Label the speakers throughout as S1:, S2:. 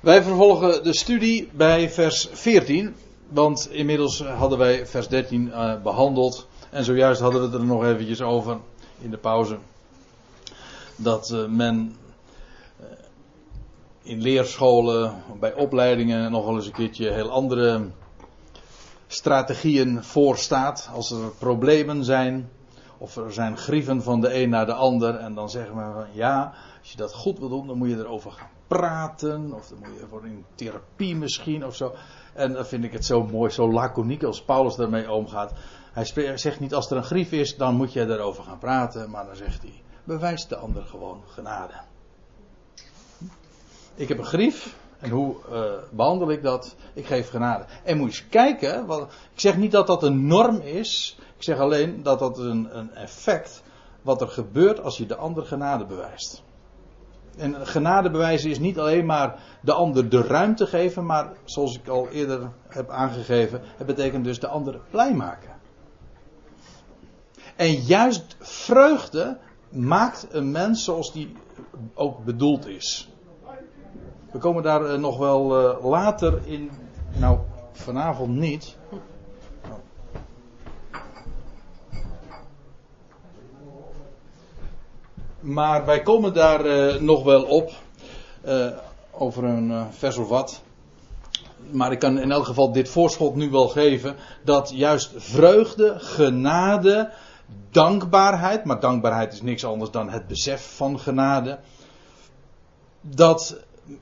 S1: Wij vervolgen de studie bij vers 14. Want inmiddels hadden wij vers 13 uh, behandeld. En zojuist hadden we het er nog eventjes over in de pauze. Dat uh, men uh, in leerscholen, bij opleidingen nog wel eens een keertje heel andere strategieën voorstaat. Als er problemen zijn, of er zijn grieven van de een naar de ander. En dan zeggen we van ja, als je dat goed wil doen, dan moet je erover gaan praten. Of dan moet je voor in therapie misschien of zo. En dan vind ik het zo mooi, zo laconiek als Paulus daarmee omgaat. Hij zegt niet als er een grief is, dan moet je erover gaan praten. Maar dan zegt hij, bewijs de ander gewoon genade. Ik heb een grief. En hoe uh, behandel ik dat? Ik geef genade. En moet je eens kijken. Ik zeg niet dat dat een norm is. Ik zeg alleen dat dat een, een effect. Wat er gebeurt als je de ander genade bewijst. En genade bewijzen is niet alleen maar de ander de ruimte geven, maar zoals ik al eerder heb aangegeven, het betekent dus de ander blij maken. En juist vreugde maakt een mens zoals die ook bedoeld is. We komen daar nog wel later in, nou vanavond niet. Maar wij komen daar uh, nog wel op. Uh, over een uh, vers of wat. Maar ik kan in elk geval dit voorschot nu wel geven. Dat juist vreugde, genade, dankbaarheid. Maar dankbaarheid is niks anders dan het besef van genade. Dat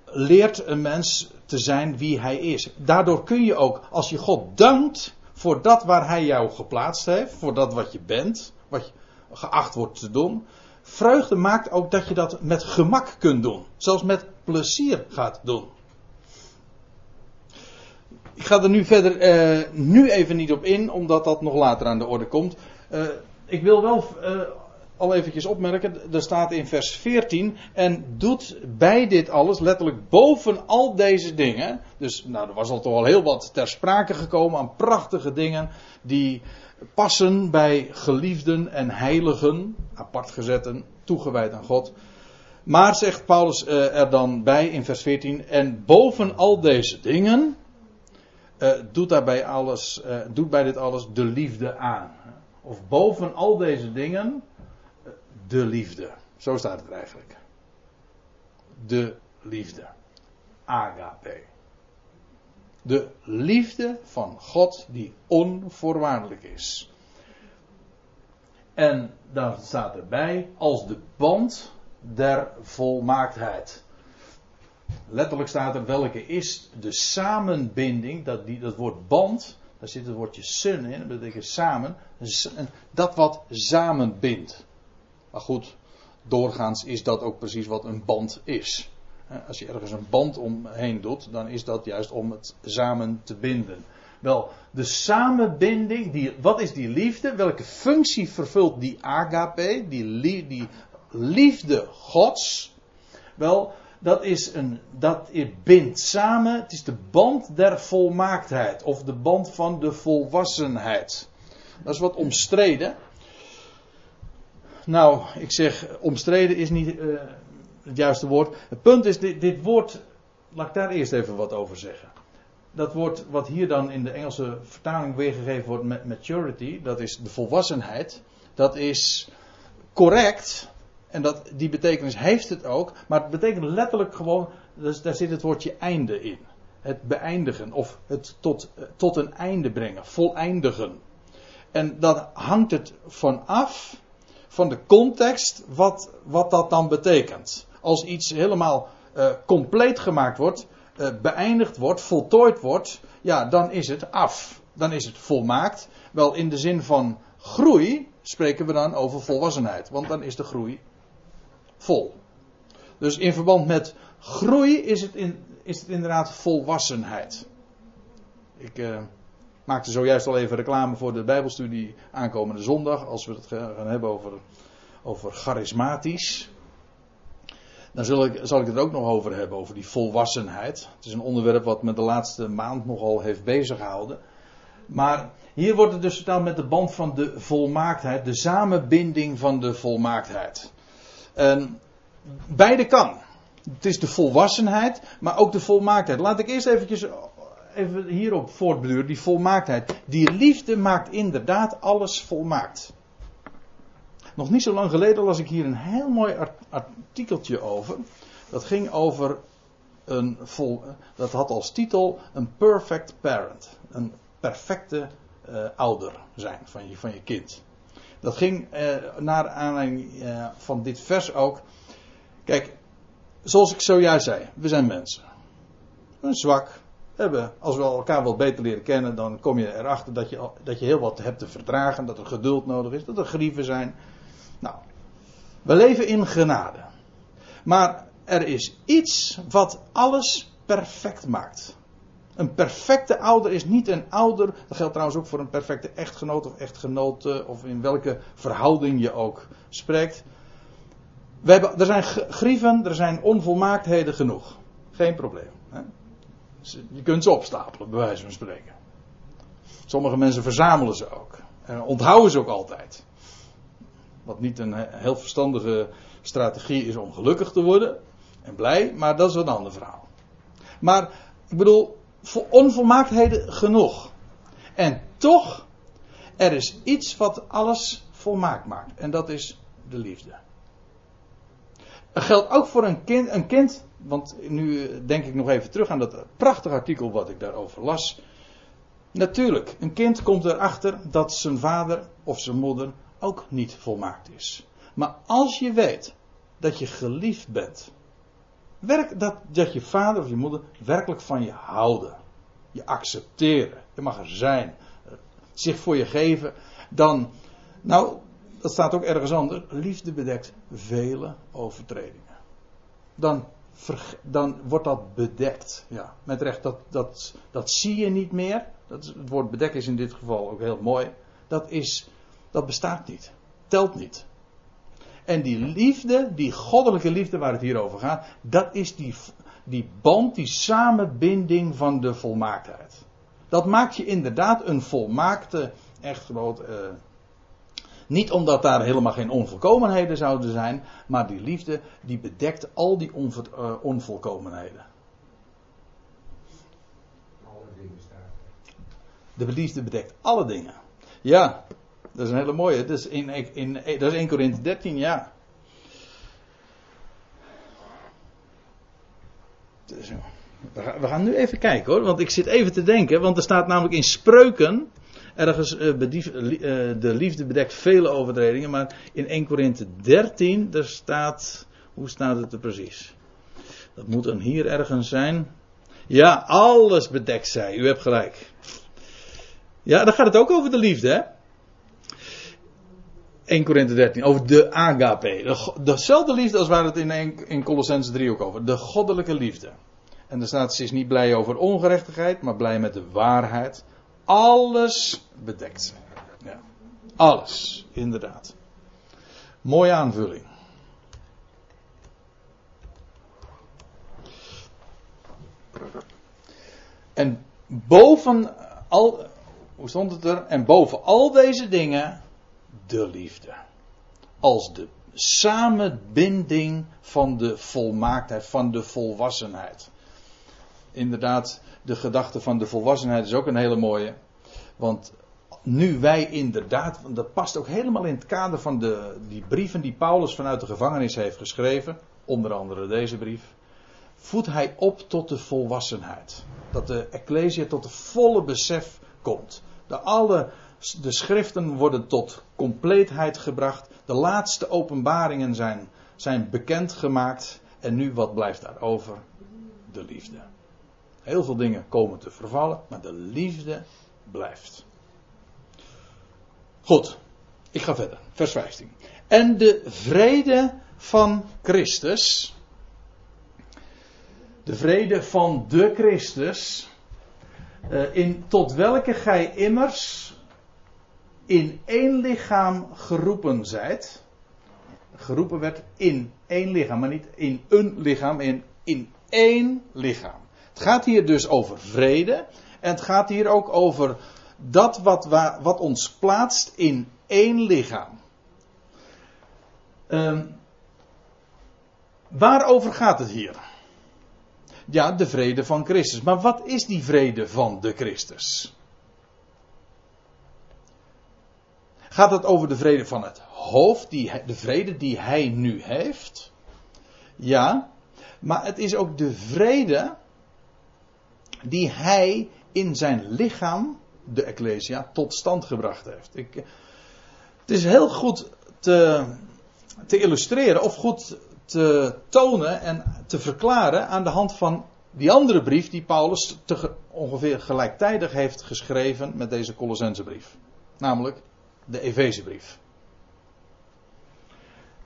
S1: leert een mens te zijn wie hij is. Daardoor kun je ook, als je God dankt voor dat waar hij jou geplaatst heeft. Voor dat wat je bent. Wat je geacht wordt te doen vreugde maakt ook dat je dat met gemak kunt doen. Zelfs met plezier gaat doen. Ik ga er nu verder uh, nu even niet op in, omdat dat nog later aan de orde komt. Uh, ik wil wel uh, al eventjes opmerken, er staat in vers 14, en doet bij dit alles, letterlijk boven al deze dingen, dus nou, er was al toch al heel wat ter sprake gekomen aan prachtige dingen, die passen bij geliefden en heiligen, apart gezetten, toegewijd aan God. Maar zegt Paulus uh, er dan bij in vers 14, en boven al deze dingen uh, doet daarbij alles, uh, doet bij dit alles de liefde aan. Of boven al deze dingen de liefde. Zo staat het eigenlijk. De liefde. Agape. De liefde van God die onvoorwaardelijk is. En dan staat erbij als de band der volmaaktheid. Letterlijk staat er welke is de samenbinding, dat, die, dat woord band, daar zit het woordje sun in, dat betekent samen, dat wat samenbindt. Maar goed, doorgaans is dat ook precies wat een band is. Als je ergens een band omheen doet, dan is dat juist om het samen te binden. Wel, de samenbinding, die, wat is die liefde? Welke functie vervult die agape, die, die liefde Gods? Wel, dat is een, dat bindt samen, het is de band der volmaaktheid, of de band van de volwassenheid. Dat is wat omstreden. Nou, ik zeg, omstreden is niet uh, het juiste woord. Het punt is, dit, dit woord, laat ik daar eerst even wat over zeggen. Dat woord wat hier dan in de Engelse vertaling weergegeven wordt met maturity, dat is de volwassenheid. Dat is correct. En dat, die betekenis heeft het ook. Maar het betekent letterlijk gewoon, dus daar zit het woordje einde in. Het beëindigen of het tot, tot een einde brengen, voleindigen. En dat hangt het van af van de context wat, wat dat dan betekent. Als iets helemaal uh, compleet gemaakt wordt, uh, beëindigd wordt, voltooid wordt, ja, dan is het af. Dan is het volmaakt. Wel in de zin van groei spreken we dan over volwassenheid, want dan is de groei vol. Dus in verband met groei is het, in, is het inderdaad volwassenheid. Ik uh, maakte zojuist al even reclame voor de Bijbelstudie aankomende zondag, als we het gaan hebben over, over charismatisch. Dan zal ik, zal ik het ook nog over hebben, over die volwassenheid. Het is een onderwerp wat me de laatste maand nogal heeft beziggehouden. Maar hier wordt het dus vertaald met de band van de volmaaktheid, de samenbinding van de volmaaktheid. Beide kan. Het is de volwassenheid, maar ook de volmaaktheid. Laat ik eerst eventjes even hierop voortbeduren, die volmaaktheid. Die liefde maakt inderdaad alles volmaakt. Nog niet zo lang geleden las ik hier een heel mooi artikeltje over. Dat ging over een vol, dat had als titel een perfect parent. Een perfecte uh, ouder zijn van je, van je kind. Dat ging uh, naar aanleiding uh, van dit vers ook. Kijk, zoals ik zojuist zei, we zijn mensen. We zijn zwak. Hebben, als we elkaar wat beter leren kennen, dan kom je erachter dat je, dat je heel wat hebt te verdragen, dat er geduld nodig is, dat er grieven zijn. Nou, we leven in genade. Maar er is iets wat alles perfect maakt. Een perfecte ouder is niet een ouder. Dat geldt trouwens ook voor een perfecte echtgenoot of echtgenote. Of in welke verhouding je ook spreekt. We hebben, er zijn grieven, er zijn onvolmaaktheden genoeg. Geen probleem. Hè? Je kunt ze opstapelen, bij wijze van spreken. Sommige mensen verzamelen ze ook. En onthouden ze ook altijd. Wat niet een heel verstandige strategie is om gelukkig te worden en blij, maar dat is een ander verhaal. Maar ik bedoel, voor onvolmaaktheden genoeg. En toch, er is iets wat alles volmaakt maakt. En dat is de liefde. Dat geldt ook voor een kind, een kind. Want nu denk ik nog even terug aan dat prachtige artikel wat ik daarover las. Natuurlijk, een kind komt erachter dat zijn vader of zijn moeder ook niet volmaakt is. Maar als je weet dat je geliefd bent Werk dat, dat je vader of je moeder werkelijk van je houden. Je accepteren. Je mag er zijn. Zich voor je geven. Dan, nou, dat staat ook ergens anders. Liefde bedekt vele overtredingen. Dan, dan wordt dat bedekt. Ja, met recht, dat, dat, dat zie je niet meer. Dat het woord bedekt is in dit geval ook heel mooi. Dat, is, dat bestaat niet. Telt niet. En die liefde, die goddelijke liefde waar het hier over gaat, dat is die, die band, die samenbinding van de volmaaktheid. Dat maakt je inderdaad een volmaakte echtgenoot. Uh, niet omdat daar helemaal geen onvolkomenheden zouden zijn, maar die liefde die bedekt al die uh, onvolkomenheden. Alle dingen staan. De liefde bedekt alle dingen. Ja, dat is een hele mooie. Dat is, in, in, dat is 1 Korinthe 13, ja. Dus, we gaan nu even kijken hoor, want ik zit even te denken, want er staat namelijk in spreuken, ergens uh, bedief, uh, de liefde bedekt vele overtredingen, maar in 1 Korinthe 13, daar staat, hoe staat het er precies? Dat moet dan hier ergens zijn. Ja, alles bedekt zij, u hebt gelijk. Ja, dan gaat het ook over de liefde, hè? 1 Korinthe 13, over de agape. De, dezelfde liefde als waar het in, in Colossense 3 ook over. De goddelijke liefde. En er staat, ze is niet blij over ongerechtigheid, maar blij met de waarheid. Alles bedekt. Ja. Alles, inderdaad. Mooie aanvulling. En boven al, hoe stond het er? En boven al deze dingen de liefde. Als de samenbinding van de volmaaktheid, van de volwassenheid. Inderdaad, de gedachte van de volwassenheid is ook een hele mooie. Want nu wij inderdaad, want dat past ook helemaal in het kader van de, die brieven die Paulus vanuit de gevangenis heeft geschreven, onder andere deze brief, voedt hij op tot de volwassenheid. Dat de Ecclesia tot de volle besef komt. De alle de schriften worden tot compleetheid gebracht. De laatste openbaringen zijn, zijn bekendgemaakt. En nu wat blijft daar over? De liefde. Heel veel dingen komen te vervallen, maar de liefde blijft. Goed, ik ga verder. Vers 15. En de vrede van Christus. De vrede van de Christus. Uh, in, tot welke gij immers in één lichaam geroepen zijt. Geroepen werd in één lichaam, maar niet in een lichaam, in, in één lichaam. Het gaat hier dus over vrede. En het gaat hier ook over dat wat, wat ons plaatst in één lichaam. Um, waarover gaat het hier? Ja, de vrede van Christus. Maar wat is die vrede van de Christus? Gaat het over de vrede van het hoofd, die, de vrede die hij nu heeft? Ja, maar het is ook de vrede die hij in zijn lichaam, de Ecclesia, tot stand gebracht heeft. Ik, het is heel goed te, te illustreren of goed te tonen en te verklaren aan de hand van die andere brief die Paulus te, ongeveer gelijktijdig heeft geschreven met deze Colossensebrief. Namelijk de Efezebrief.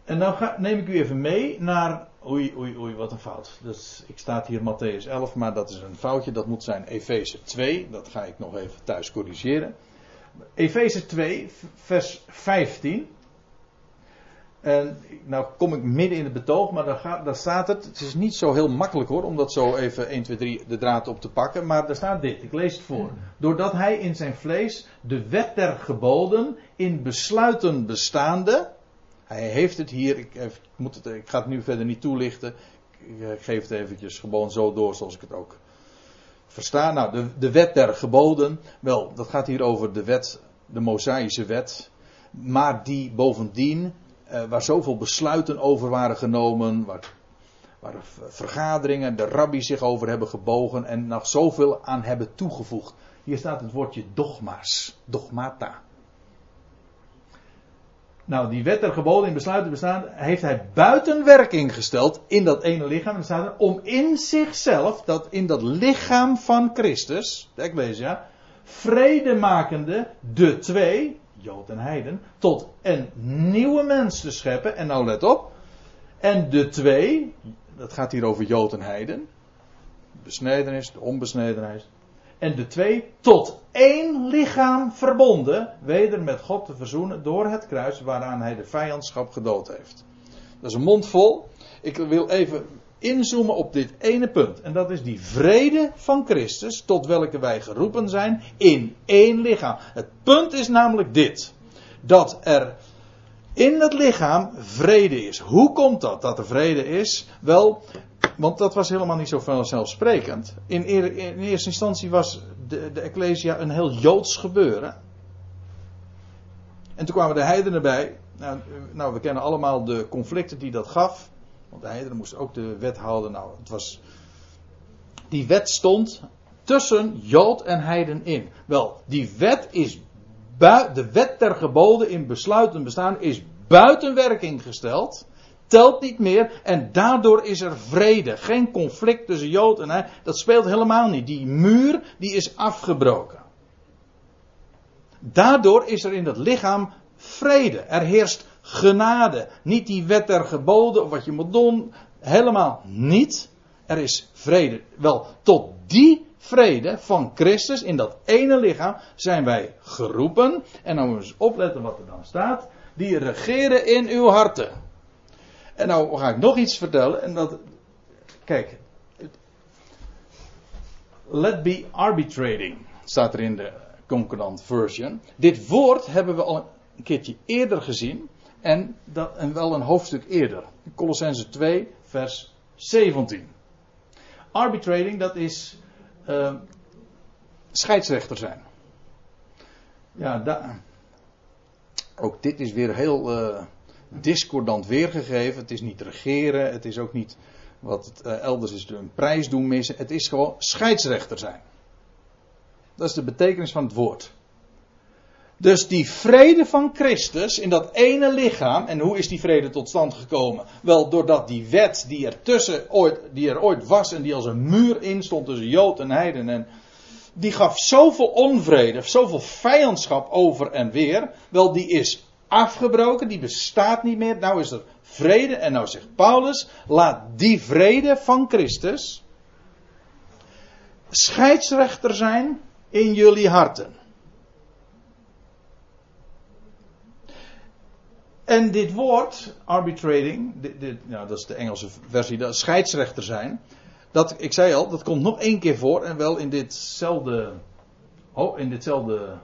S1: En nou ga, neem ik u even mee naar. Oei, oei, oei, wat een fout. Dus ik staat hier Matthäus 11, maar dat is een foutje. Dat moet zijn Efeze 2. Dat ga ik nog even thuis corrigeren. Efeze 2, vers 15. En nou kom ik midden in het betoog, maar daar, gaat, staat het. Het is niet zo heel makkelijk hoor, om dat zo even 1, 2, 3 de draad op te pakken. Maar daar staat dit, ik lees het voor. Doordat hij in zijn vlees de wet der geboden in besluiten bestaande. Hij heeft het hier, ik, ik, moet het, ik ga het nu verder niet toelichten. Ik geef het eventjes gewoon zo door zoals ik het ook versta. Nou, de, de wet der geboden. Wel, dat gaat hier over de wet, de Mosaïsche wet. Maar die bovendien uh, waar zoveel besluiten over waren genomen, waar, waar vergaderingen, de rabbi zich over hebben gebogen en nog zoveel aan hebben toegevoegd. Hier staat het woordje dogma's, dogmata. Nou, die wet geboden in besluiten bestaan, heeft hij buiten werking gesteld in dat ene lichaam. En staat er, om in zichzelf, dat in dat lichaam van Christus, de Ecclesia, vredemakende de twee, Jood en Heiden, tot een nieuwe mens te scheppen. En nou let op. En de twee, dat gaat hier over Jood en Heiden. Besnedenis, de onbesnedenheid. En de twee tot één lichaam verbonden, weder met God te verzoenen door het kruis waaraan hij de vijandschap gedood heeft. Dat is een mond vol. Ik wil even inzoomen op dit ene punt. En dat is die vrede van Christus, tot welke wij geroepen zijn, in één lichaam. Het punt is namelijk dit: dat er in het lichaam vrede is. Hoe komt dat dat er vrede is? Wel, want dat was helemaal niet zo vanzelfsprekend. In, in eerste instantie was de, de Ecclesia een heel joods gebeuren. En toen kwamen de heidenen bij. Nou, nou, we kennen allemaal de conflicten die dat gaf. Want de heidenen moesten ook de wet houden. Nou, het was. Die wet stond tussen Jood en Heiden in. Wel, die wet is. De wet ter geboden in besluiten bestaan is buiten werking gesteld. Telt niet meer. En daardoor is er vrede. Geen conflict tussen Jood en Heiden. Dat speelt helemaal niet. Die muur die is afgebroken. Daardoor is er in dat lichaam vrede. Er heerst genade. Niet die wet der geboden, of wat je moet doen. Helemaal niet. Er is vrede. Wel, tot die vrede van Christus in dat ene lichaam zijn wij geroepen. En dan moeten we eens opletten wat er dan staat. Die regeren in uw harten. En nou ga ik nog iets vertellen. En dat. Kijk. Let be arbitrating. Staat er in de concordant version. Dit woord hebben we al een keertje eerder gezien. En, dat, en wel een hoofdstuk eerder. Colossense 2, vers 17. Arbitrating, dat is uh, scheidsrechter zijn. Ja, ook dit is weer heel uh, discordant weergegeven. Het is niet regeren, het is ook niet wat het, uh, elders is een prijs doen missen. Het is gewoon scheidsrechter zijn. Dat is de betekenis van het woord. Dus die vrede van Christus in dat ene lichaam, en hoe is die vrede tot stand gekomen? Wel, doordat die wet die er, tussen ooit, die er ooit was en die als een muur instond tussen Jood en Heiden, en die gaf zoveel onvrede, zoveel vijandschap over en weer. Wel, die is afgebroken, die bestaat niet meer. Nou is er vrede, en nou zegt Paulus, laat die vrede van Christus scheidsrechter zijn in jullie harten. En dit woord, arbitrating, nou, dat is de Engelse versie, dat scheidsrechter zijn. Dat, ik zei al, dat komt nog één keer voor. En wel in ditzelfde, oh, in ditzelfde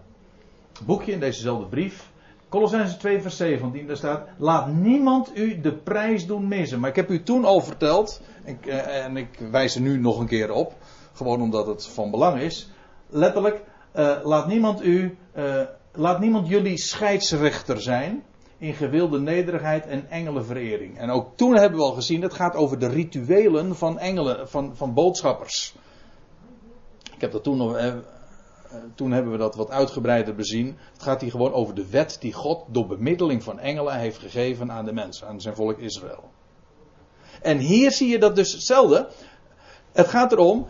S1: boekje, in dezezelfde brief. Colossense 2 vers 17, daar staat, laat niemand u de prijs doen missen. Maar ik heb u toen al verteld, eh, en ik wijs er nu nog een keer op, gewoon omdat het van belang is. Letterlijk, uh, laat niemand u, uh, laat niemand jullie scheidsrechter zijn in gewilde nederigheid en engelenverering. En ook toen hebben we al gezien, het gaat over de rituelen van engelen, van, van boodschappers. Ik heb dat toen nog, eh, toen hebben we dat wat uitgebreider bezien. Het gaat hier gewoon over de wet die God door bemiddeling van engelen heeft gegeven aan de mensen, aan zijn volk Israël. En hier zie je dat dus hetzelfde. Het gaat erom,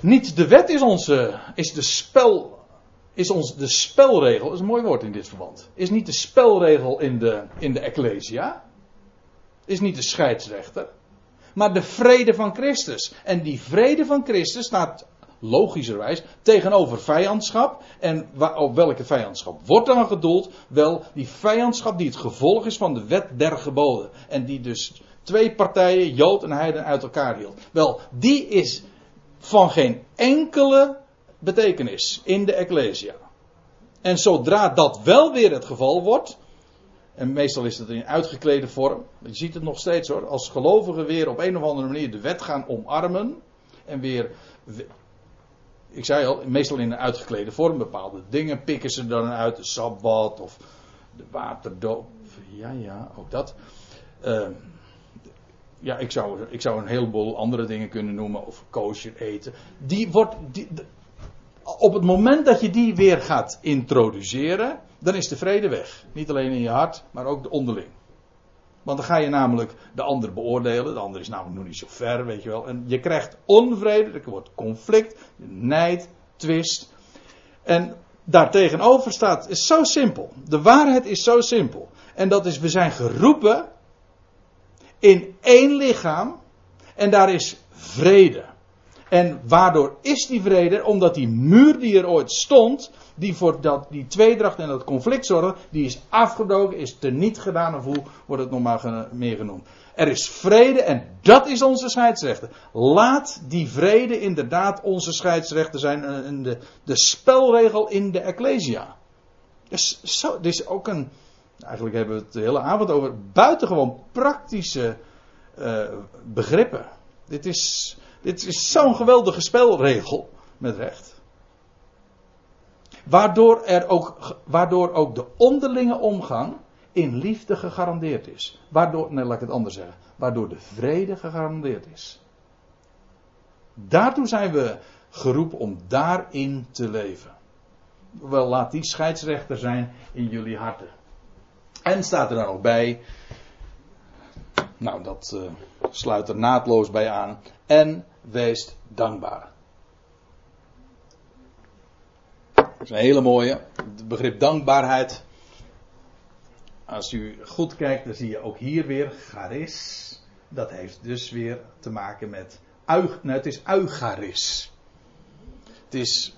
S1: niet de wet is onze, is de spel, is ons de spelregel, dat is een mooi woord in dit verband. Is niet de spelregel in de, in de Ecclesia. Is niet de scheidsrechter. Maar de vrede van Christus. En die vrede van Christus staat logischerwijs tegenover vijandschap. En op welke vijandschap wordt dan gedoeld? Wel, die vijandschap die het gevolg is van de wet der geboden. En die dus twee partijen, Jood en Heiden, uit elkaar hield. Wel, die is van geen enkele betekenis in de Ecclesia. En zodra dat wel weer het geval wordt, en meestal is het in uitgeklede vorm, je ziet het nog steeds hoor, als gelovigen weer op een of andere manier de wet gaan omarmen en weer, ik zei al, meestal in een uitgeklede vorm, bepaalde dingen pikken ze dan uit, de sabbat of de waterdoop, ja ja, ook dat. Uh, ja, ik zou, ik zou een heleboel andere dingen kunnen noemen, of kosher eten. Die wordt, die, op het moment dat je die weer gaat introduceren, dan is de vrede weg. Niet alleen in je hart, maar ook de onderling. Want dan ga je namelijk de ander beoordelen. De ander is namelijk nog niet zo ver, weet je wel. En je krijgt onvrede, er wordt conflict, nijd, twist. En daartegenover staat, is zo simpel. De waarheid is zo simpel. En dat is, we zijn geroepen in één lichaam. En daar is vrede. En waardoor is die vrede? Omdat die muur die er ooit stond, die voor dat, die tweedracht en dat conflict zorgde, die is afgebroken, is teniet gedaan, of hoe wordt het nog maar meer genoemd. Er is vrede en dat is onze scheidsrechter. Laat die vrede inderdaad onze scheidsrechter zijn en de, de spelregel in de Ecclesia. Dus dit is ook een, eigenlijk hebben we het de hele avond over buitengewoon praktische uh, begrippen. Dit is, dit is zo'n geweldige spelregel met recht. Waardoor, er ook, waardoor ook de onderlinge omgang in liefde gegarandeerd is. Waardoor, nee, laat ik het anders zeggen. Waardoor de vrede gegarandeerd is. Daartoe zijn we geroepen om daarin te leven. Wel, laat die scheidsrechter zijn in jullie harten. En staat er dan ook bij. Nou, dat uh, sluit er naadloos bij aan. En wees dankbaar. Dat is een hele mooie. Begrip dankbaarheid. Als u goed kijkt, dan zie je ook hier weer charis. Dat heeft dus weer te maken met. nou, het is eucharis. Het is.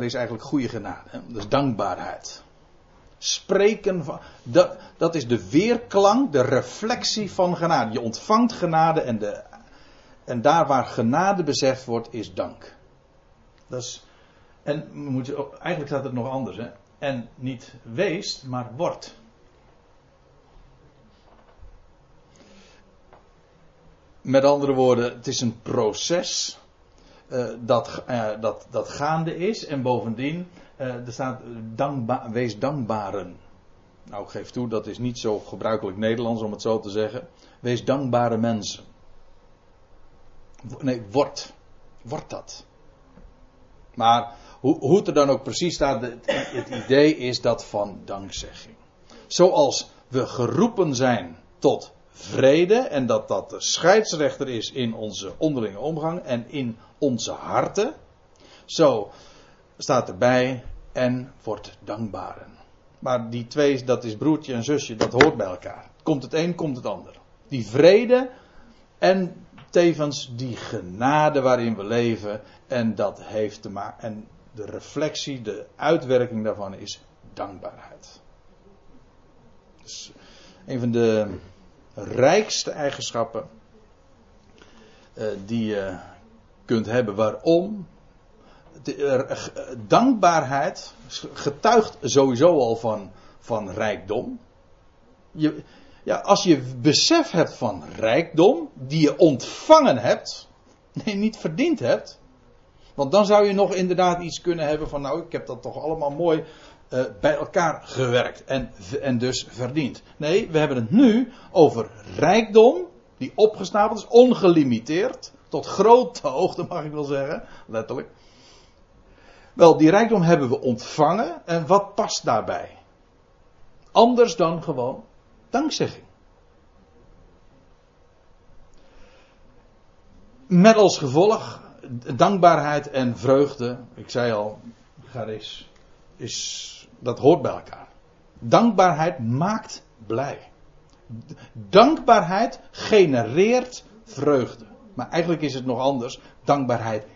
S1: Is eigenlijk goede genade. Dat is dankbaarheid. Spreken van. Dat, dat is de weerklank, de reflectie van genade. Je ontvangt genade en, de, en daar waar genade bezegd wordt, is dank. Dat is, en eigenlijk staat het nog anders. Hè? En niet weest, maar wordt. Met andere woorden, het is een proces uh, dat, uh, dat, dat gaande is. En bovendien, er staat dankba wees dankbaren. Nou, ik geef toe, dat is niet zo gebruikelijk Nederlands om het zo te zeggen. Wees dankbare mensen. Nee, wordt. Wordt dat. Maar hoe, hoe het er dan ook precies staat, het idee is dat van dankzegging. Zoals we geroepen zijn tot vrede en dat dat de scheidsrechter is in onze onderlinge omgang en in onze harten. Zo staat erbij en wordt dankbaren. Maar die twee, dat is broertje en zusje, dat hoort bij elkaar. Komt het een, komt het ander. Die vrede en tevens die genade waarin we leven. En dat heeft te maken. En de reflectie, de uitwerking daarvan is dankbaarheid. Dus een van de rijkste eigenschappen uh, die je kunt hebben. Waarom? Dankbaarheid getuigt sowieso al van, van rijkdom. Je, ja, als je besef hebt van rijkdom, die je ontvangen hebt, nee, niet verdiend hebt. Want dan zou je nog inderdaad iets kunnen hebben van, nou, ik heb dat toch allemaal mooi bij elkaar gewerkt en, en dus verdiend. Nee, we hebben het nu over rijkdom, die opgestapeld is, ongelimiteerd, tot grote hoogte mag ik wel zeggen, letterlijk. Wel, die rijkdom hebben we ontvangen en wat past daarbij? Anders dan gewoon dankzegging. Met als gevolg dankbaarheid en vreugde. Ik zei al, Garis, is, dat hoort bij elkaar. Dankbaarheid maakt blij. Dankbaarheid genereert vreugde. Maar eigenlijk is het nog anders. Dankbaarheid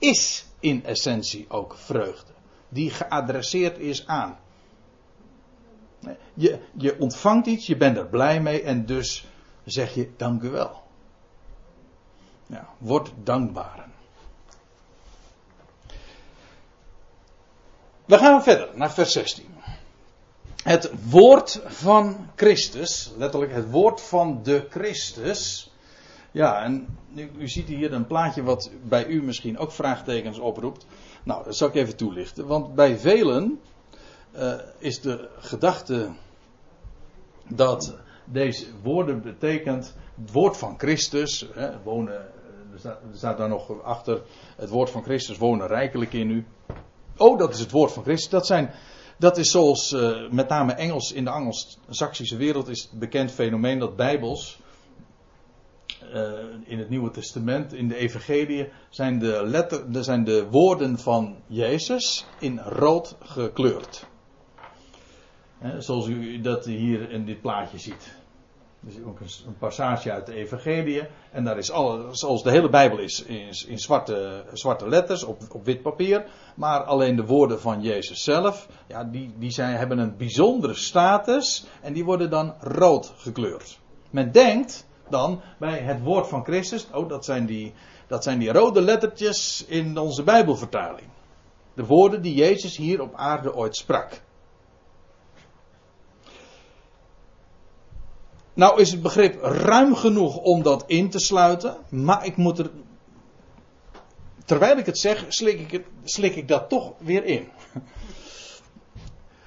S1: is in essentie ook vreugde. Die geadresseerd is aan. Je, je ontvangt iets, je bent er blij mee en dus zeg je dank u wel. Word dankbaar. We gaan verder naar vers 16. Het woord van Christus, letterlijk het woord van de Christus. Ja, en u, u ziet hier een plaatje wat bij u misschien ook vraagtekens oproept. Nou, dat zal ik even toelichten. Want bij velen uh, is de gedachte dat deze woorden betekent het woord van Christus. Hè, wonen, er staat, er staat daar nog achter het woord van Christus wonen rijkelijk in u. Oh, dat is het woord van Christus. Dat, zijn, dat is zoals uh, met name Engels in de Anglo-Saxische wereld is het bekend fenomeen dat Bijbels uh, in het Nieuwe Testament, in de Evangelie, zijn de, letter, zijn de woorden van Jezus in rood gekleurd. zoals u dat hier in dit plaatje ziet. Dus ook een, passage uit de Evangelie. En daar is alles, zoals de hele Bijbel is, in zwarte, zwarte letters op, op wit papier. Maar alleen de woorden van Jezus zelf, ja, die, die zijn, hebben een bijzondere status. En die worden dan rood gekleurd. Men denkt dan bij het woord van Christus, oh dat zijn die, dat zijn die rode lettertjes in onze Bijbelvertaling. De woorden die Jezus hier op aarde ooit sprak. Nou is het begrip ruim genoeg om dat in te sluiten, maar ik moet er. Terwijl ik het zeg, slik ik, het, slik ik dat toch weer in.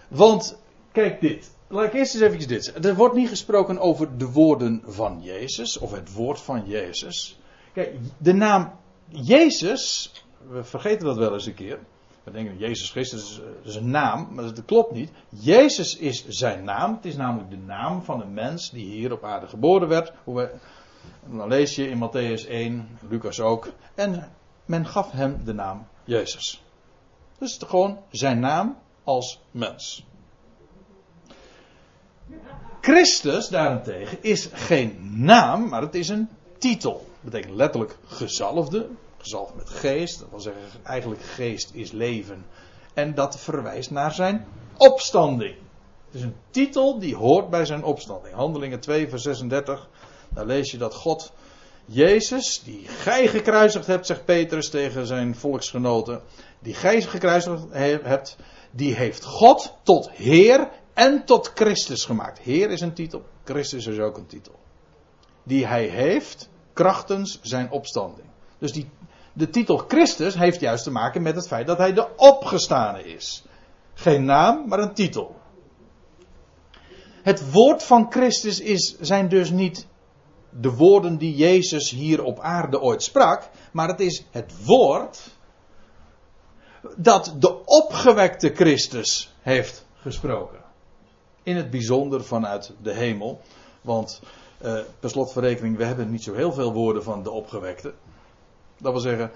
S1: Want, kijk dit. Laat ik eerst eens even dit. Er wordt niet gesproken over de woorden van Jezus, of het woord van Jezus. Kijk, de naam Jezus, we vergeten dat wel eens een keer. We denken, Jezus Christus is een naam, maar dat klopt niet. Jezus is zijn naam. Het is namelijk de naam van een mens die hier op aarde geboren werd. Dan lees je in Matthäus 1, Lucas ook. En men gaf hem de naam Jezus. Dus het is gewoon zijn naam als mens. Christus daarentegen is geen naam, maar het is een titel. Dat betekent letterlijk gezalfde, gezalfd met geest. Dat wil zeggen, eigenlijk geest is leven. En dat verwijst naar zijn opstanding. Het is een titel die hoort bij zijn opstanding. Handelingen 2, vers 36. Daar lees je dat God Jezus, die gij gekruisigd hebt, zegt Petrus tegen zijn volksgenoten. Die gij gekruisigd hebt, die heeft God tot Heer en tot Christus gemaakt. Heer is een titel, Christus is ook een titel. Die hij heeft krachtens zijn opstanding. Dus die, de titel Christus heeft juist te maken met het feit dat hij de opgestane is. Geen naam, maar een titel. Het woord van Christus is, zijn dus niet de woorden die Jezus hier op aarde ooit sprak, maar het is het woord dat de opgewekte Christus heeft gesproken. In het bijzonder vanuit de hemel. Want uh, per slot van rekening, we hebben niet zo heel veel woorden van de opgewekte. Dat wil zeggen,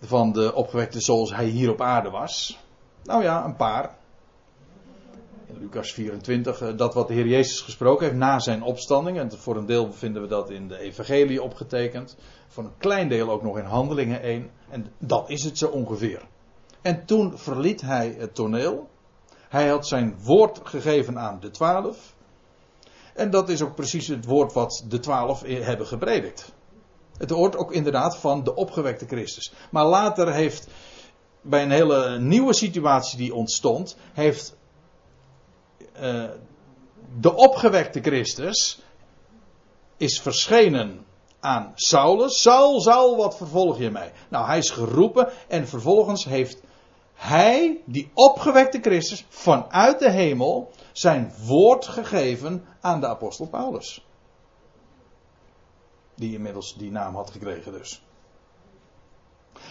S1: van de opgewekte zoals hij hier op aarde was. Nou ja, een paar. In Lucas 24, eh, dat wat de Heer Jezus gesproken heeft na zijn opstanding. En voor een deel vinden we dat in de Evangelie opgetekend. Voor een klein deel ook nog in Handelingen 1. En dat is het zo ongeveer. En toen verliet hij het toneel. Hij had zijn woord gegeven aan de twaalf. En dat is ook precies het woord wat de twaalf hebben gepredikt. Het woord ook inderdaad van de opgewekte Christus. Maar later heeft bij een hele nieuwe situatie die ontstond, heeft uh, de opgewekte Christus is verschenen aan Saulus. Saul, Saul, wat vervolg je mij? Nou, hij is geroepen en vervolgens heeft hij, die opgewekte Christus, vanuit de hemel zijn woord gegeven aan de apostel Paulus. Die inmiddels die naam had gekregen dus.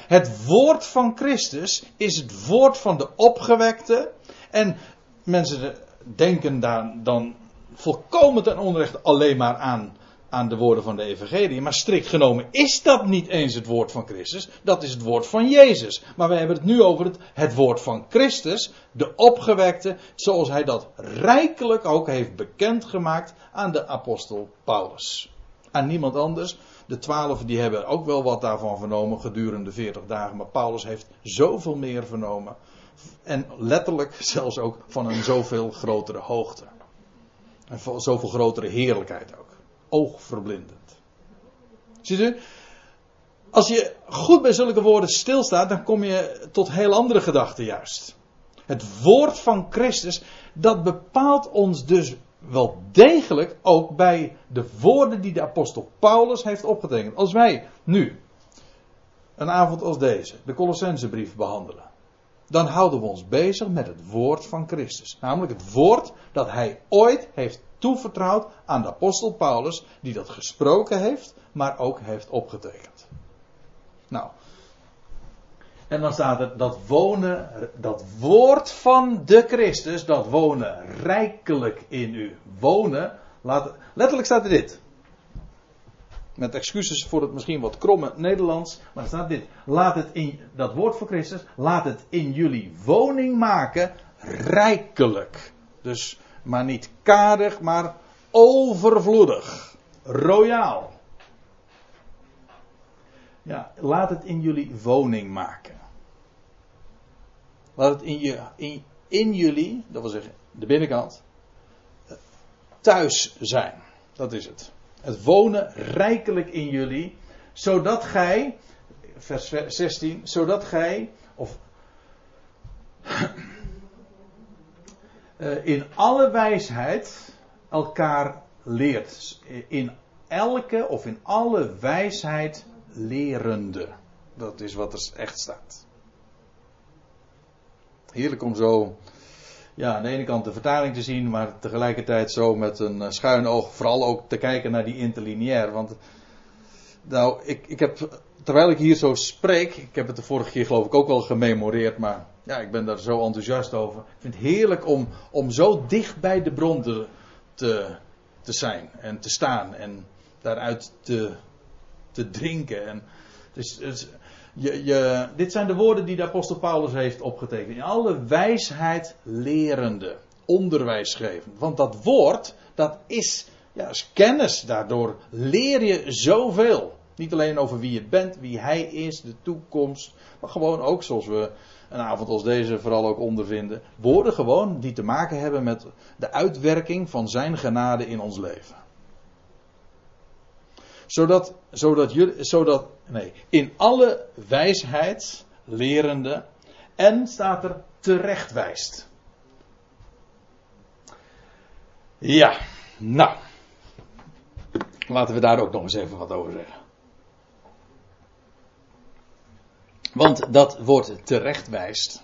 S1: Het woord van Christus is het woord van de opgewekte. En mensen denken daar dan volkomen ten onrechte alleen maar aan, aan de woorden van de Evangelie. Maar strikt genomen is dat niet eens het woord van Christus. Dat is het woord van Jezus. Maar we hebben het nu over het, het woord van Christus. De opgewekte. Zoals hij dat rijkelijk ook heeft bekendgemaakt aan de apostel Paulus. Aan niemand anders. De twaalf die hebben ook wel wat daarvan vernomen gedurende 40 dagen. Maar Paulus heeft zoveel meer vernomen. En letterlijk zelfs ook van een zoveel grotere hoogte. En zoveel grotere heerlijkheid ook. Oogverblindend. Ziet u? Als je goed bij zulke woorden stilstaat, dan kom je tot heel andere gedachten juist. Het woord van Christus, dat bepaalt ons dus wel degelijk ook bij de woorden die de apostel Paulus heeft opgetekend. Als wij nu, een avond als deze, de Colossensebrief behandelen, dan houden we ons bezig met het woord van Christus. Namelijk het woord dat hij ooit heeft toevertrouwd aan de apostel Paulus, die dat gesproken heeft, maar ook heeft opgetekend. Nou, en dan staat er dat wonen, dat woord van de Christus, dat wonen rijkelijk in u. Wonen, letterlijk staat er dit. Met excuses voor het misschien wat kromme Nederlands, maar staat dit. Laat het in, dat woord van Christus, laat het in jullie woning maken rijkelijk. Dus, maar niet karig, maar overvloedig. Royaal. Ja, laat het in jullie woning maken. Laat het in, je, in, in jullie, dat wil zeggen de binnenkant, thuis zijn. Dat is het. Het wonen rijkelijk in jullie, zodat gij, vers 16, zodat gij, of in alle wijsheid elkaar leert. In elke of in alle wijsheid lerende. Dat is wat er echt staat. Heerlijk om zo ja, aan de ene kant de vertaling te zien, maar tegelijkertijd zo met een eh, schuin oog vooral ook te kijken naar die interlineair. Want nou, ik, ik heb, terwijl ik hier zo spreek, ik heb het de vorige keer geloof ik ook wel gememoreerd, maar ja, ik ben daar zo enthousiast over. Ik vind het heerlijk om, om zo dicht bij de bron te, te, zijn en te staan en daaruit te, te drinken. En het is, dit zijn de woorden die de apostel Paulus heeft opgetekend. In alle wijsheid lerende, onderwijs geven. Want dat woord, dat is, ja, is kennis. Daardoor leer je zoveel. Niet alleen over wie je bent, wie hij is, de toekomst. Maar gewoon ook, zoals we een avond als deze vooral ook ondervinden. Woorden gewoon die te maken hebben met de uitwerking van zijn genade in ons leven zodat, zodat, jullie, zodat, nee, in alle wijsheid lerende en staat er terechtwijst. Ja, nou. Laten we daar ook nog eens even wat over zeggen. Want dat woord terechtwijst.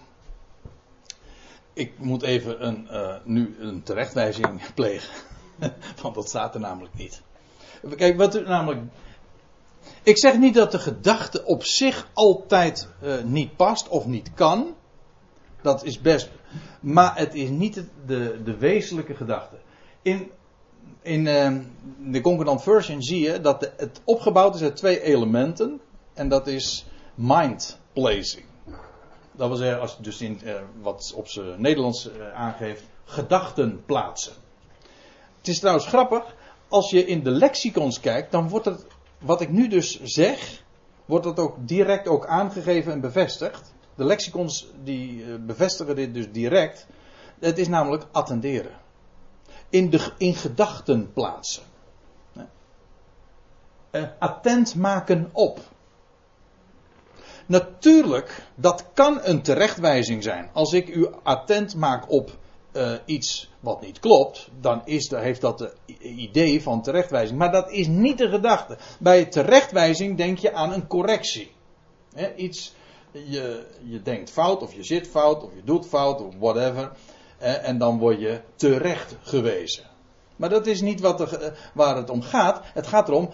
S1: Ik moet even een, uh, nu een terechtwijzing plegen. Want dat staat er namelijk niet. Kijk, wat er namelijk. Ik zeg niet dat de gedachte op zich altijd uh, niet past of niet kan. Dat is best. Maar het is niet de, de wezenlijke gedachte. In, in uh, de Concordant Version zie je dat het opgebouwd is uit twee elementen. En dat is mind placing. Dat wil zeggen, als dus in, uh, wat op zijn Nederlands aangeeft, gedachten plaatsen. Het is trouwens grappig als je in de lexicons kijkt, dan wordt het, wat ik nu dus zeg, wordt dat ook direct ook aangegeven en bevestigd. De lexicons die eh, bevestigen dit dus direct. Het is namelijk attenderen. In, de, in gedachten plaatsen. Uh, attent maken op. Natuurlijk, dat kan een terechtwijzing zijn. Als ik u attent maak op uh, iets wat niet klopt, dan is, heeft dat de idee van terechtwijzing. Maar dat is niet de gedachte. Bij terechtwijzing denk je aan een correctie. Iets, je, je denkt fout, of je zit fout, of je doet fout, of whatever. en dan word je terecht gewezen. Maar dat is niet wat waar het om gaat. Het gaat erom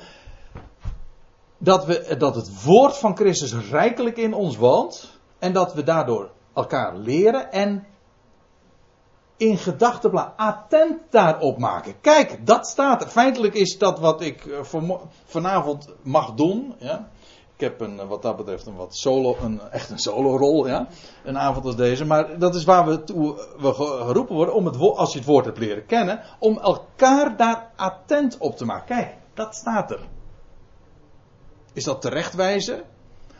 S1: dat, we, dat het woord van Christus rijkelijk in ons woont. En dat we daardoor elkaar leren en in gedachtenplan attent daarop maken. Kijk, dat staat er. Feitelijk is dat wat ik eh, vanavond mag doen. Ja. Ik heb een, wat dat betreft een wat solo, een, echt een solo rol, ja. Een avond als deze. Maar dat is waar we, toe, we geroepen worden om het als je het woord hebt leren kennen, om elkaar daar attent op te maken. Kijk, dat staat er. Is dat terechtwijzen?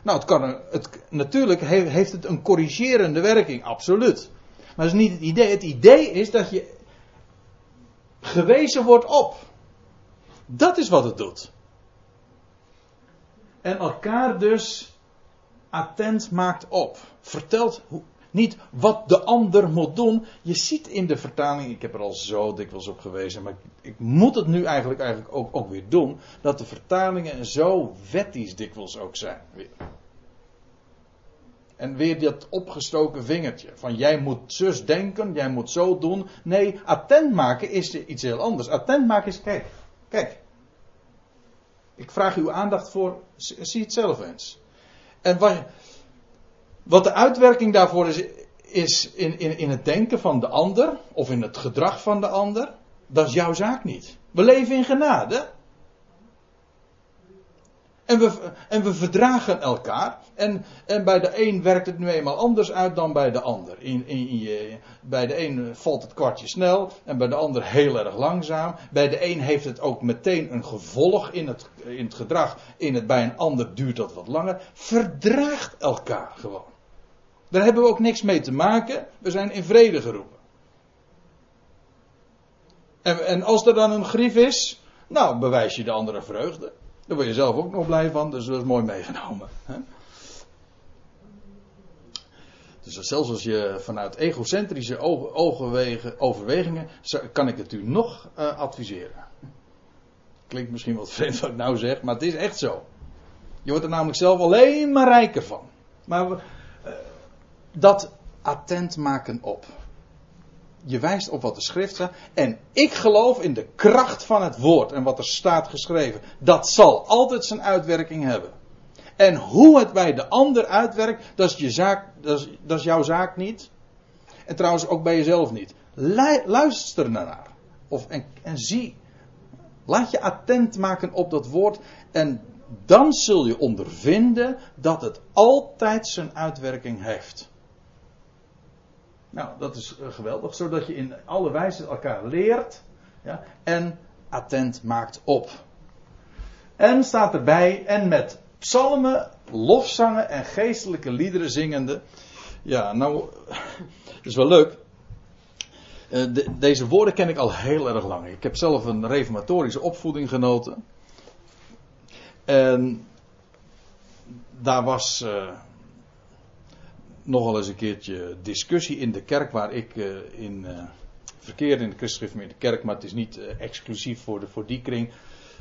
S1: Nou, het kan, het, natuurlijk heeft het een corrigerende werking, absoluut. Maar dat is niet het idee. Het idee is dat je gewezen wordt op. Dat is wat het doet. En elkaar dus attent maakt op. Vertelt hoe, niet wat de ander moet doen. Je ziet in de vertaling, ik heb er al zo dikwijls op gewezen, maar ik, moet het nu eigenlijk, eigenlijk ook, ook weer doen. Dat de vertalingen zo wettisch dikwijls ook zijn. En weer dat opgestoken vingertje. Van jij moet zus denken, jij moet zo doen. Nee, attent maken is iets heel anders. Attent maken is, kijk, kijk. Ik vraag uw aandacht voor, zie het zelf eens. En wat, wat de uitwerking daarvoor is, is in, in, in het denken van de ander, of in het gedrag van de ander, dat is jouw zaak niet. We leven in genade. En we, en we verdragen elkaar. En, en bij de een werkt het nu eenmaal anders uit dan bij de ander. In, in, bij de een valt het kwartje snel en bij de ander heel erg langzaam. Bij de een heeft het ook meteen een gevolg in het, in het gedrag. In het, bij een ander duurt dat wat langer. Verdraagt elkaar gewoon. Daar hebben we ook niks mee te maken. We zijn in vrede geroepen. En, en als er dan een grief is, nou bewijs je de andere vreugde. Daar word je zelf ook nog blij van, dus dat is mooi meegenomen. Hè? Dus zelfs als je vanuit egocentrische overwegingen, kan ik het u nog uh, adviseren. Klinkt misschien wat vreemd wat ik nou zeg, maar het is echt zo. Je wordt er namelijk zelf alleen maar rijker van. Maar uh, dat attent maken op je wijst op wat de schrift zegt. En ik geloof in de kracht van het woord en wat er staat geschreven. Dat zal altijd zijn uitwerking hebben. En hoe het bij de ander uitwerkt, dat is, je zaak, dat is, dat is jouw zaak niet. En trouwens ook bij jezelf niet. Luister naar. Of, en, en zie. Laat je attent maken op dat woord. En dan zul je ondervinden dat het altijd zijn uitwerking heeft. Nou, dat is eh, geweldig, zodat je in alle wijze elkaar leert ja, en attent maakt op. En staat erbij, en met psalmen, lofzangen en geestelijke liederen zingende. Ja, nou, dat is wel leuk. Uh, deze woorden ken ik al heel erg lang. Ik heb zelf een reformatorische opvoeding genoten. En daar was. Uh, nogal eens een keertje discussie in de kerk waar ik uh, in uh, verkeerde in de christelijke kerk, maar het is niet uh, exclusief voor, de, voor die kring.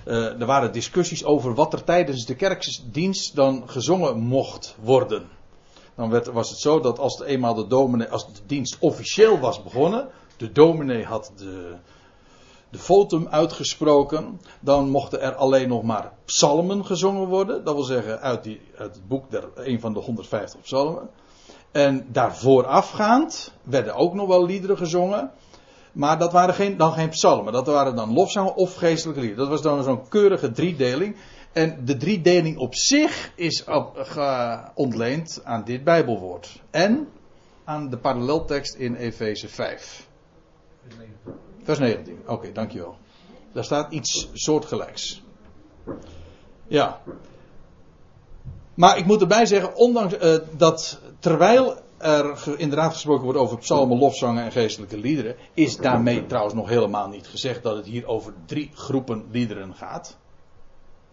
S1: er waren discussies over wat er tijdens de kerkdienst dan gezongen mocht worden. Dan werd, was het zo dat als de eenmaal de dominee, als de dienst officieel was begonnen, de dominee had de, de votum uitgesproken, dan mochten er alleen nog maar psalmen gezongen worden. Dat wil zeggen uit, die, uit het boek der een van de 150 psalmen. En daarvoor afgaand werden ook nog wel liederen gezongen. Maar dat waren geen, dan geen psalmen. Dat waren dan lofzangen of geestelijke liederen. Dat was dan zo'n keurige driedeling. En de driedeling op zich is ontleend aan dit Bijbelwoord. En aan de paralleltekst in Efeze 5. Vers 19. Oké, dankjewel. Daar staat iets soortgelijks. Ja. Maar ik moet erbij zeggen, ondanks uh, dat terwijl er inderdaad gesproken wordt over psalmen, lofzangen en geestelijke liederen, is daarmee trouwens nog helemaal niet gezegd dat het hier over drie groepen liederen gaat.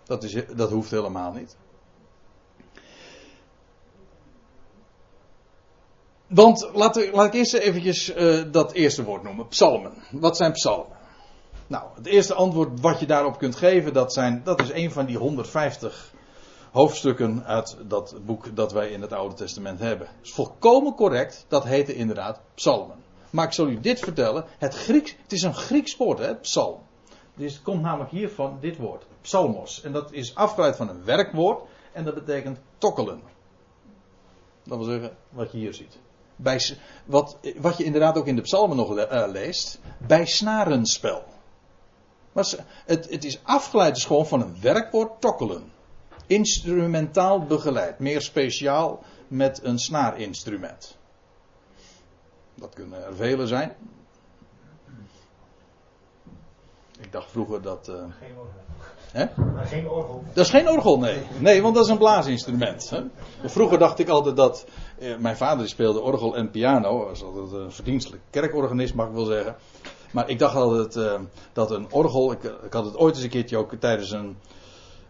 S1: Dat, is, dat hoeft helemaal niet. want laat, ik eerst eventjes uh, dat eerste woord noemen. Psalmen. Wat zijn psalmen? Nou, het eerste antwoord wat je daarop kunt geven, dat, zijn, dat is een van die 150 hoofdstukken uit dat boek dat wij in het Oude Testament hebben. Dat is volkomen correct, dat heette inderdaad psalmen. Maar ik zal u dit vertellen, het, Grieks, het is een Grieks woord, hè, psalm. Dus het komt namelijk hier van dit woord, psalmos. En dat is afgeleid van een werkwoord en dat betekent tokkelen. Dat wil zeggen, wat je hier ziet. Bij, wat, wat je inderdaad ook in de psalmen nog uh, leest, bij snarenspel. Maar het, het is afgeleid dus gewoon van een werkwoord tokkelen. Instrumentaal begeleid. Meer speciaal met een snaarinstrument. Dat kunnen er vele zijn. Ik dacht vroeger dat. Uh... Geen orgel. Hè? geen orgel. Dat is geen orgel, nee. Nee, want dat is een blaasinstrument. Hè? Vroeger dacht ik altijd dat. Eh, mijn vader speelde orgel en piano. was altijd een verdienstelijk kerkorganist, mag ik wel zeggen. Maar ik dacht altijd uh, dat een orgel. Ik, ik, had het ooit eens een keertje ook tijdens een,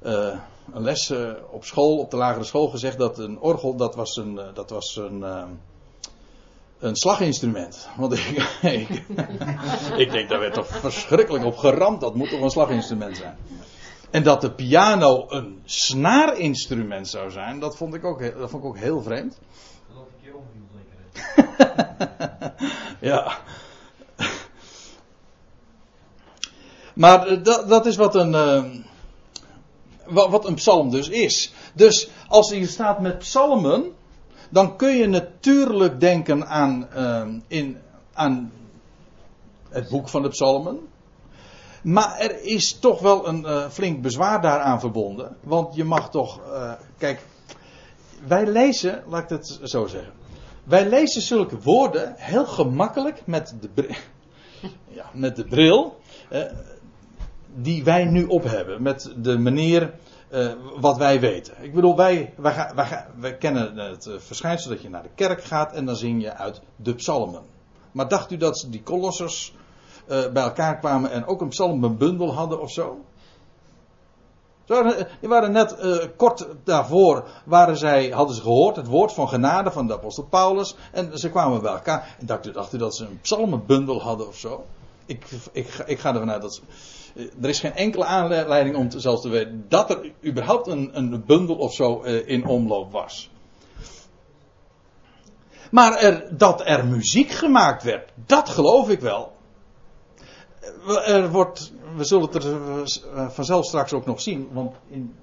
S1: uh, een les uh, op school, op de lagere school, gezegd dat een orgel. dat was een. dat was een een slaginstrument. Want ik, ik, denk, daar werd toch verschrikkelijk op geramd. Dat moet toch een slaginstrument zijn. En dat de piano een snaarinstrument zou zijn, dat vond ik ook, dat vond ik ook heel vreemd. Dat ik je ja. Maar eh, dat, dat is wat een, uh, wat een psalm dus is. Dus als hier staat met psalmen, dan kun je natuurlijk denken aan, uh, in, aan het boek van de psalmen. Maar er is toch wel een uh, flink bezwaar daaraan verbonden. Want je mag toch. Uh, kijk, wij lezen, laat ik het zo zeggen. Wij lezen zulke woorden heel gemakkelijk met de, ja, met de bril. Die wij nu op hebben. Met de manier uh, wat wij weten. Ik bedoel, wij, wij, kennen het verschijnsel dat je naar de kerk gaat en dan zing je uit de psalmen. Maar dacht u dat die kolossers uh, bij elkaar kwamen en ook een psalmenbundel hadden of zo? die waren net kort daarvoor, waren zij, hadden ze gehoord het woord van genade van de apostel Paulus. En ze kwamen bij elkaar. En dacht u, dacht u dat ze een psalmenbundel hadden of zo? Ik, ik, ik ga ervan uit dat ze, er is geen enkele aanleiding om te, zelfs te weten dat er überhaupt een, een bundel of zo uh, in omloop was. Maar er, dat er muziek gemaakt werd, dat geloof ik wel. Er wordt, we zullen het er eh, vanzelf straks ook nog zien, want in,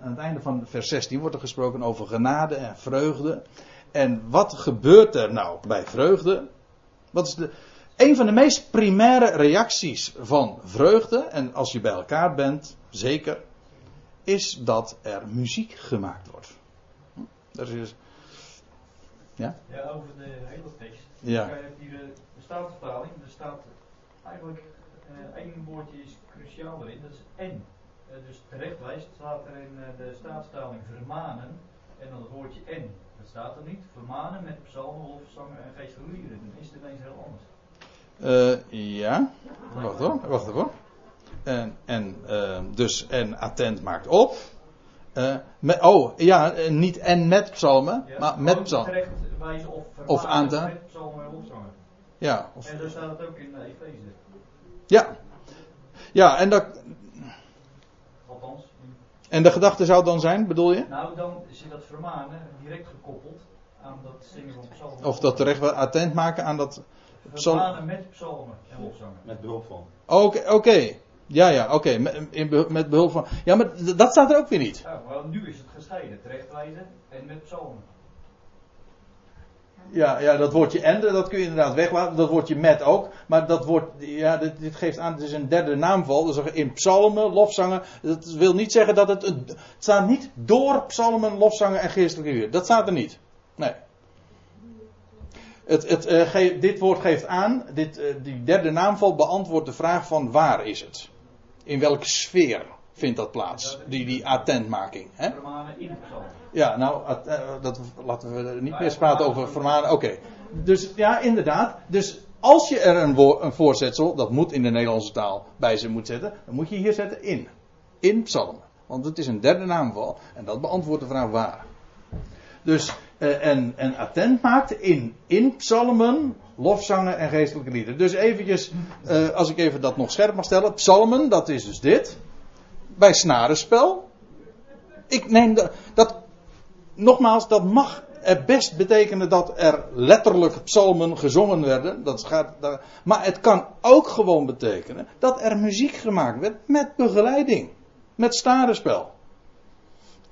S1: aan het einde van vers 16 wordt er gesproken over genade en vreugde. En wat gebeurt er nou bij vreugde? Wat is de, een van de meest primaire reacties van vreugde, en als je bij elkaar bent, zeker, is dat er muziek gemaakt wordt. Hm? Dat is.
S2: Ja? Ja, over de hele tekst.
S1: Ja.
S2: Je hebt hier de staatsvertaling. Er staat eigenlijk uh, één woordje is cruciaal erin, dat is en. Uh, dus terechtwijs staat er in uh, de staatsvertaling vermanen en dan het woordje en. Dat staat er niet. Vermanen met psalmen, lofzangen en geestelijke liederen. Dan is het ineens heel anders.
S1: Uh, ja, wacht hoor, wacht even. En, en uh, dus en attent maakt op. Uh, met, oh, ja, niet en met psalmen, ja, maar met psalmen.
S2: Of,
S1: aan de.
S2: Met psalmen en opzangen.
S1: Ja.
S2: Of, en daar staat het ook in Efeze.
S1: Ja. Ja, en dat.
S2: Althans.
S1: En de gedachte zou dan zijn, bedoel je?
S2: Nou, dan is dat vermanen direct gekoppeld aan dat zingen van psalmen.
S1: Of dat terecht attent maken aan dat.
S2: Psalmen met psalmen en lofzangen.
S3: Met behulp van.
S1: Oké, okay, okay. Ja, ja, oké. Okay. Met, met, behulp van. Ja, maar dat staat er ook weer niet.
S2: Ja, maar nu is het gescheiden. Terechtwijzen en met psalmen.
S1: Ja, ja, dat woordje en, dat kun je inderdaad weglaten. Dat woordje met ook. Maar dat woord, ja, dit, dit geeft aan, het is een derde naamval. Dus in psalmen, lofzangen. Dat wil niet zeggen dat het. Het staat niet door psalmen, lofzangen en geestelijke uur. Dat staat er niet. Nee. Het, het, uh, ge, dit woord geeft aan, dit, uh, die derde naamval beantwoordt de vraag van waar is het? In welke sfeer vindt dat plaats? Die, die attentmaking. Hè? Ja, nou, uh, dat, laten we niet meer praten over vermanen. Oké. Okay. Dus ja, inderdaad. Dus als je er een, een voorzetsel, dat moet in de Nederlandse taal, bij ze moet zetten, dan moet je hier zetten in. In psalmen. Want het is een derde naamval en dat beantwoordt de vraag waar. Dus eh, en, en attent maakt in, in psalmen, lofzangen en geestelijke liederen. Dus eventjes, eh, als ik even dat nog scherp mag stellen. Psalmen, dat is dus dit. Bij snarenspel. Ik neem dat, nogmaals, dat mag er best betekenen dat er letterlijk psalmen gezongen werden. Dat gaat, maar het kan ook gewoon betekenen dat er muziek gemaakt werd met begeleiding. Met snarenspel.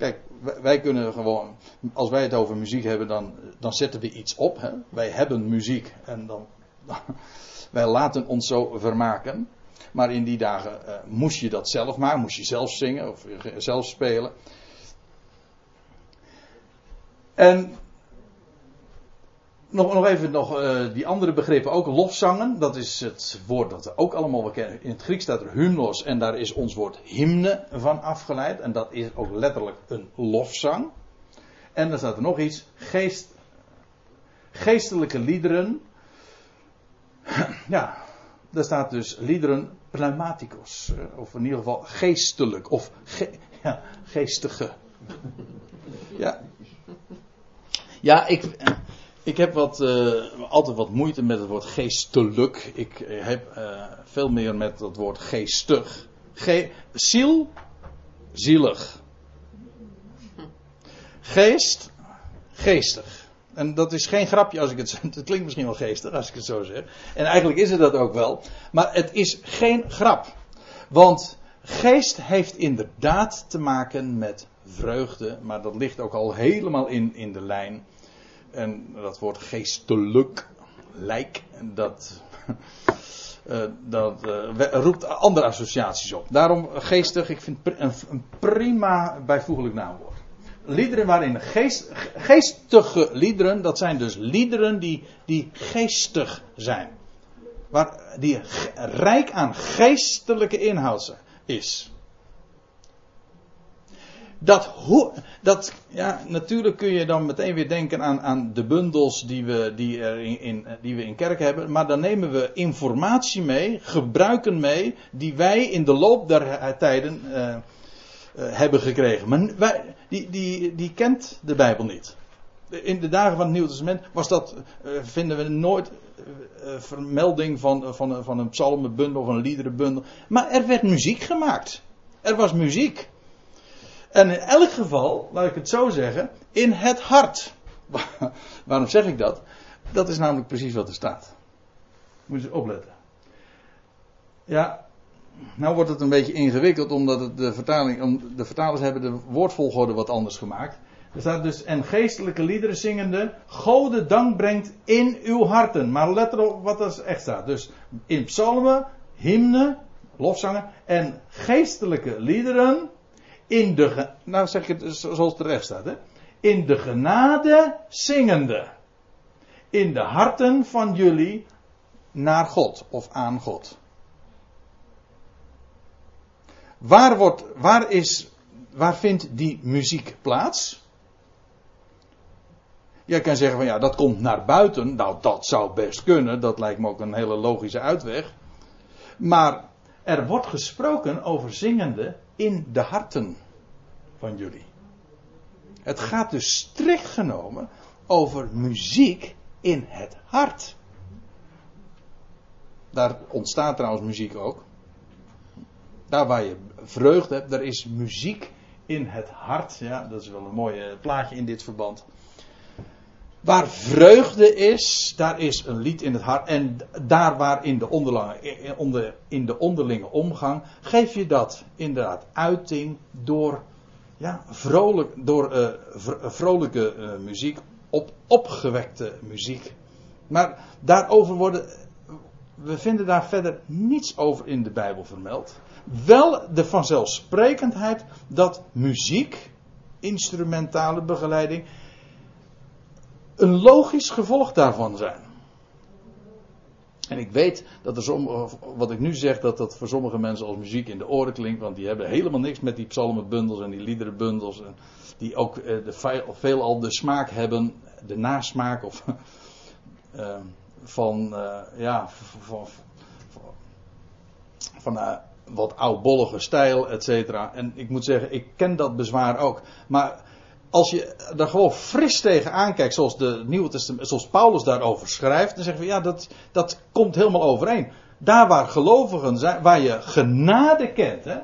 S1: Kijk, wij kunnen gewoon, als wij het over muziek hebben, dan, dan zetten we iets op. Hè? Wij hebben muziek en dan, wij laten ons zo vermaken. Maar in die dagen uh, moest je dat zelf maken, moest je zelf zingen of zelf spelen. En nog, nog even nog, uh, die andere begrippen ook. Lofzangen, dat is het woord dat we ook allemaal wel kennen. In het Grieks staat er hymnos en daar is ons woord hymne van afgeleid. En dat is ook letterlijk een lofzang. En dan staat er nog iets. Geest, geestelijke liederen. Ja, daar staat dus liederen pneumaticos. Eh, of in ieder geval geestelijk. Of ja, geestige. Ja. Ja, ik, ik heb wat, uh, altijd wat moeite met het woord geestelijk. Ik eh, heb uh, veel meer met het woord geestig. Ge ziel, zielig. Geest, geestig. En dat is geen grapje als ik het Het klinkt misschien wel geestig als ik het zo zeg. En eigenlijk is het dat ook wel. Maar het is geen grap. Want geest heeft inderdaad te maken met vreugde. Maar dat ligt ook al helemaal in, in de lijn en dat woord geestelijk, lijk, dat, uh, dat uh, roept andere associaties op. Daarom geestig, ik vind een, een prima bijvoeglijk naamwoord. Liederen waarin geest, geestige liederen, dat zijn dus liederen die, die geestig zijn. Waar, die rijk aan geestelijke inhoud is dat, dat, ja, natuurlijk kun je dan meteen weer denken aan, aan de bundels die we, die, er in, die we in kerk hebben. Maar dan nemen we informatie mee, gebruiken mee, die wij in de loop der tijden uh, uh, hebben gekregen. Maar wij, die, die, die kent de Bijbel niet. In de dagen van het Nieuw Testament was dat, uh, vinden we nooit vermelding van, van, van een psalmenbundel of een liederenbundel. Maar er werd muziek gemaakt. Er was muziek. En in elk geval, laat ik het zo zeggen, in het hart. Waarom zeg ik dat? Dat is namelijk precies wat er staat. Moet je opletten. Ja, nou wordt het een beetje ingewikkeld omdat de, vertaling, de vertalers hebben de woordvolgorde wat anders gemaakt. Er staat dus, en geestelijke liederen zingende, Gode dank brengt in uw harten. Maar let erop wat er echt staat. Dus in psalmen, hymnen, lofzangen en geestelijke liederen in de, nou zeg ik het zoals het terecht staat, hè? in de genade zingende. In de harten van jullie naar God of aan God. Waar, wordt, waar, is, waar vindt die muziek plaats? Jij kan zeggen van ja, dat komt naar buiten. Nou, dat zou best kunnen. Dat lijkt me ook een hele logische uitweg. Maar er wordt gesproken over zingende in de harten van jullie. Het gaat dus strikt genomen over muziek in het hart. Daar ontstaat trouwens muziek ook. Daar waar je vreugde hebt, daar is muziek in het hart. Ja, dat is wel een mooi plaatje in dit verband. Waar vreugde is, daar is een lied in het hart. En daar waar in de, onder, in de onderlinge omgang, geef je dat inderdaad uiting door ja, vrolijk, door uh, vrolijke uh, muziek op opgewekte muziek. Maar daarover worden. We vinden daar verder niets over in de Bijbel vermeld. Wel de vanzelfsprekendheid dat muziek, instrumentale begeleiding, een logisch gevolg daarvan zijn. En ik weet dat er sommige, wat ik nu zeg, dat dat voor sommige mensen als muziek in de oren klinkt, want die hebben helemaal niks met die psalmenbundels en die liederenbundels, die ook eh, veelal de smaak hebben, de nasmaak of uh, van, uh, ja, van, van, van wat oudbollige stijl, et cetera. En ik moet zeggen, ik ken dat bezwaar ook. Maar als je daar gewoon fris tegen aankijkt, zoals, de Nieuwe Testament, zoals Paulus daarover schrijft, dan zeggen we ja, dat, dat komt helemaal overeen. Daar waar gelovigen zijn, waar je genade kent, hè,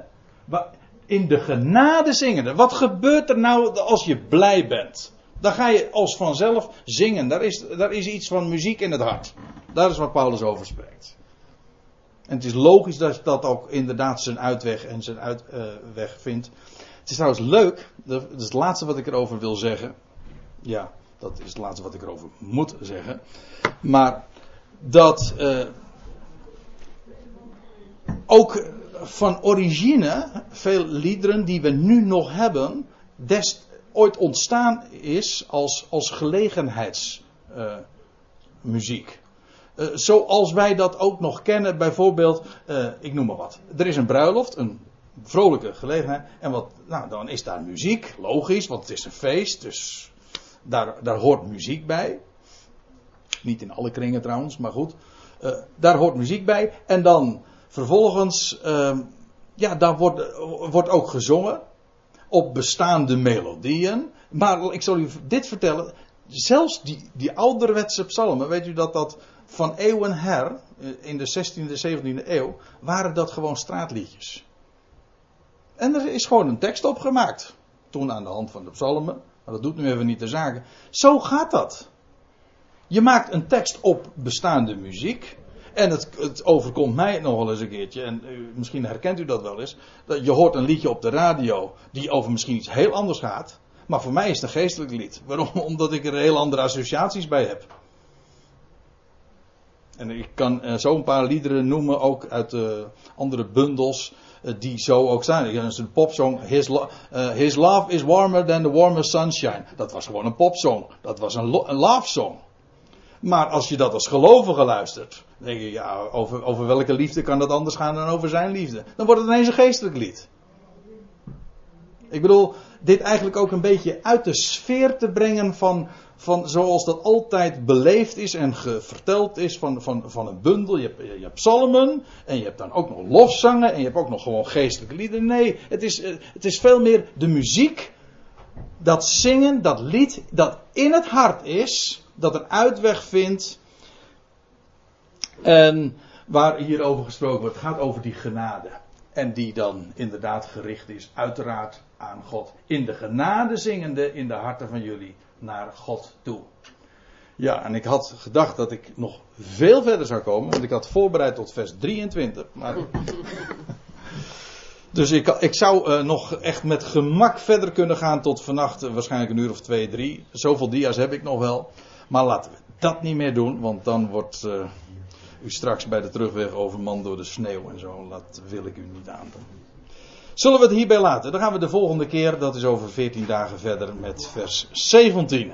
S1: in de genade zingen. Wat gebeurt er nou als je blij bent? Dan ga je als vanzelf zingen. Daar is, daar is iets van muziek in het hart. Daar is waar Paulus over spreekt. En het is logisch dat dat ook inderdaad zijn uitweg en zijn uitweg uh, vindt. Het is trouwens leuk, dat is het laatste wat ik erover wil zeggen. Ja, dat is het laatste wat ik erover moet zeggen. Maar dat uh, ook van origine veel liederen die we nu nog hebben, des, ooit ontstaan is als, als gelegenheidsmuziek. Uh, uh, zoals wij dat ook nog kennen, bijvoorbeeld, ik noem maar wat. Er is een bruiloft, een vrolijke gelegenheid. En wat, nou, dan is daar muziek, logisch, want het is een feest, dus daar, daar hoort muziek bij. Niet in alle kringen trouwens, maar goed. Uh, daar hoort muziek bij. En dan vervolgens, uh, ja, daar wordt, wordt ook gezongen. Op bestaande melodieën. Maar ik zal u dit vertellen. Zelfs die, die ouderwetse psalmen, weet u dat dat van eeuwen her, in de 16e, 17e eeuw, waren dat gewoon straatliedjes. En er is gewoon een tekst opgemaakt. Toen aan de hand van de psalmen. Maar dat doet nu even niet de zaken. Zo gaat dat. Je maakt een tekst op bestaande muziek. En het, het, overkomt mij nog wel eens een keertje. En u, misschien herkent u dat wel eens. Dat je hoort een liedje op de radio. Die over misschien iets heel anders gaat. Maar voor mij is het een geestelijk lied. Waarom? Omdat ik er heel andere associaties bij heb. En ik kan uh, zo een paar liederen noemen. Ook uit uh, andere bundels die zo ook zijn. Dat is een popsong. His, uh, His love is warmer than the warmest sunshine. Dat was gewoon een popsong. Dat was een, een love song. Maar als je dat als gelovige luistert, denk je, ja, over, over welke liefde kan dat anders gaan dan over zijn liefde? Dan wordt het ineens een geestelijk lied. Ik bedoel, dit eigenlijk ook een beetje uit de sfeer te brengen van, van zoals dat altijd beleefd is en verteld is van, van, van een bundel. Je hebt, je hebt psalmen en je hebt dan ook nog lofzangen en je hebt ook nog gewoon geestelijke lieden. Nee, het is, het is veel meer de muziek, dat zingen, dat lied, dat in het hart is, dat een uitweg vindt. En waar hierover gesproken wordt, gaat over die genade. En die dan inderdaad gericht is, uiteraard aan God. In de genade zingende in de harten van jullie naar God toe. Ja, en ik had gedacht dat ik nog veel verder zou komen, want ik had voorbereid tot vers 23. Maar... dus ik, ik zou uh, nog echt met gemak verder kunnen gaan tot vannacht, uh, waarschijnlijk een uur of twee, drie. Zoveel dia's heb ik nog wel. Maar laten we dat niet meer doen, want dan wordt uh, u straks bij de terugweg overmand door de sneeuw en zo. Dat wil ik u niet aandoen. Zullen we het hierbij laten? Dan gaan we de volgende keer, dat is over 14 dagen verder met vers 17.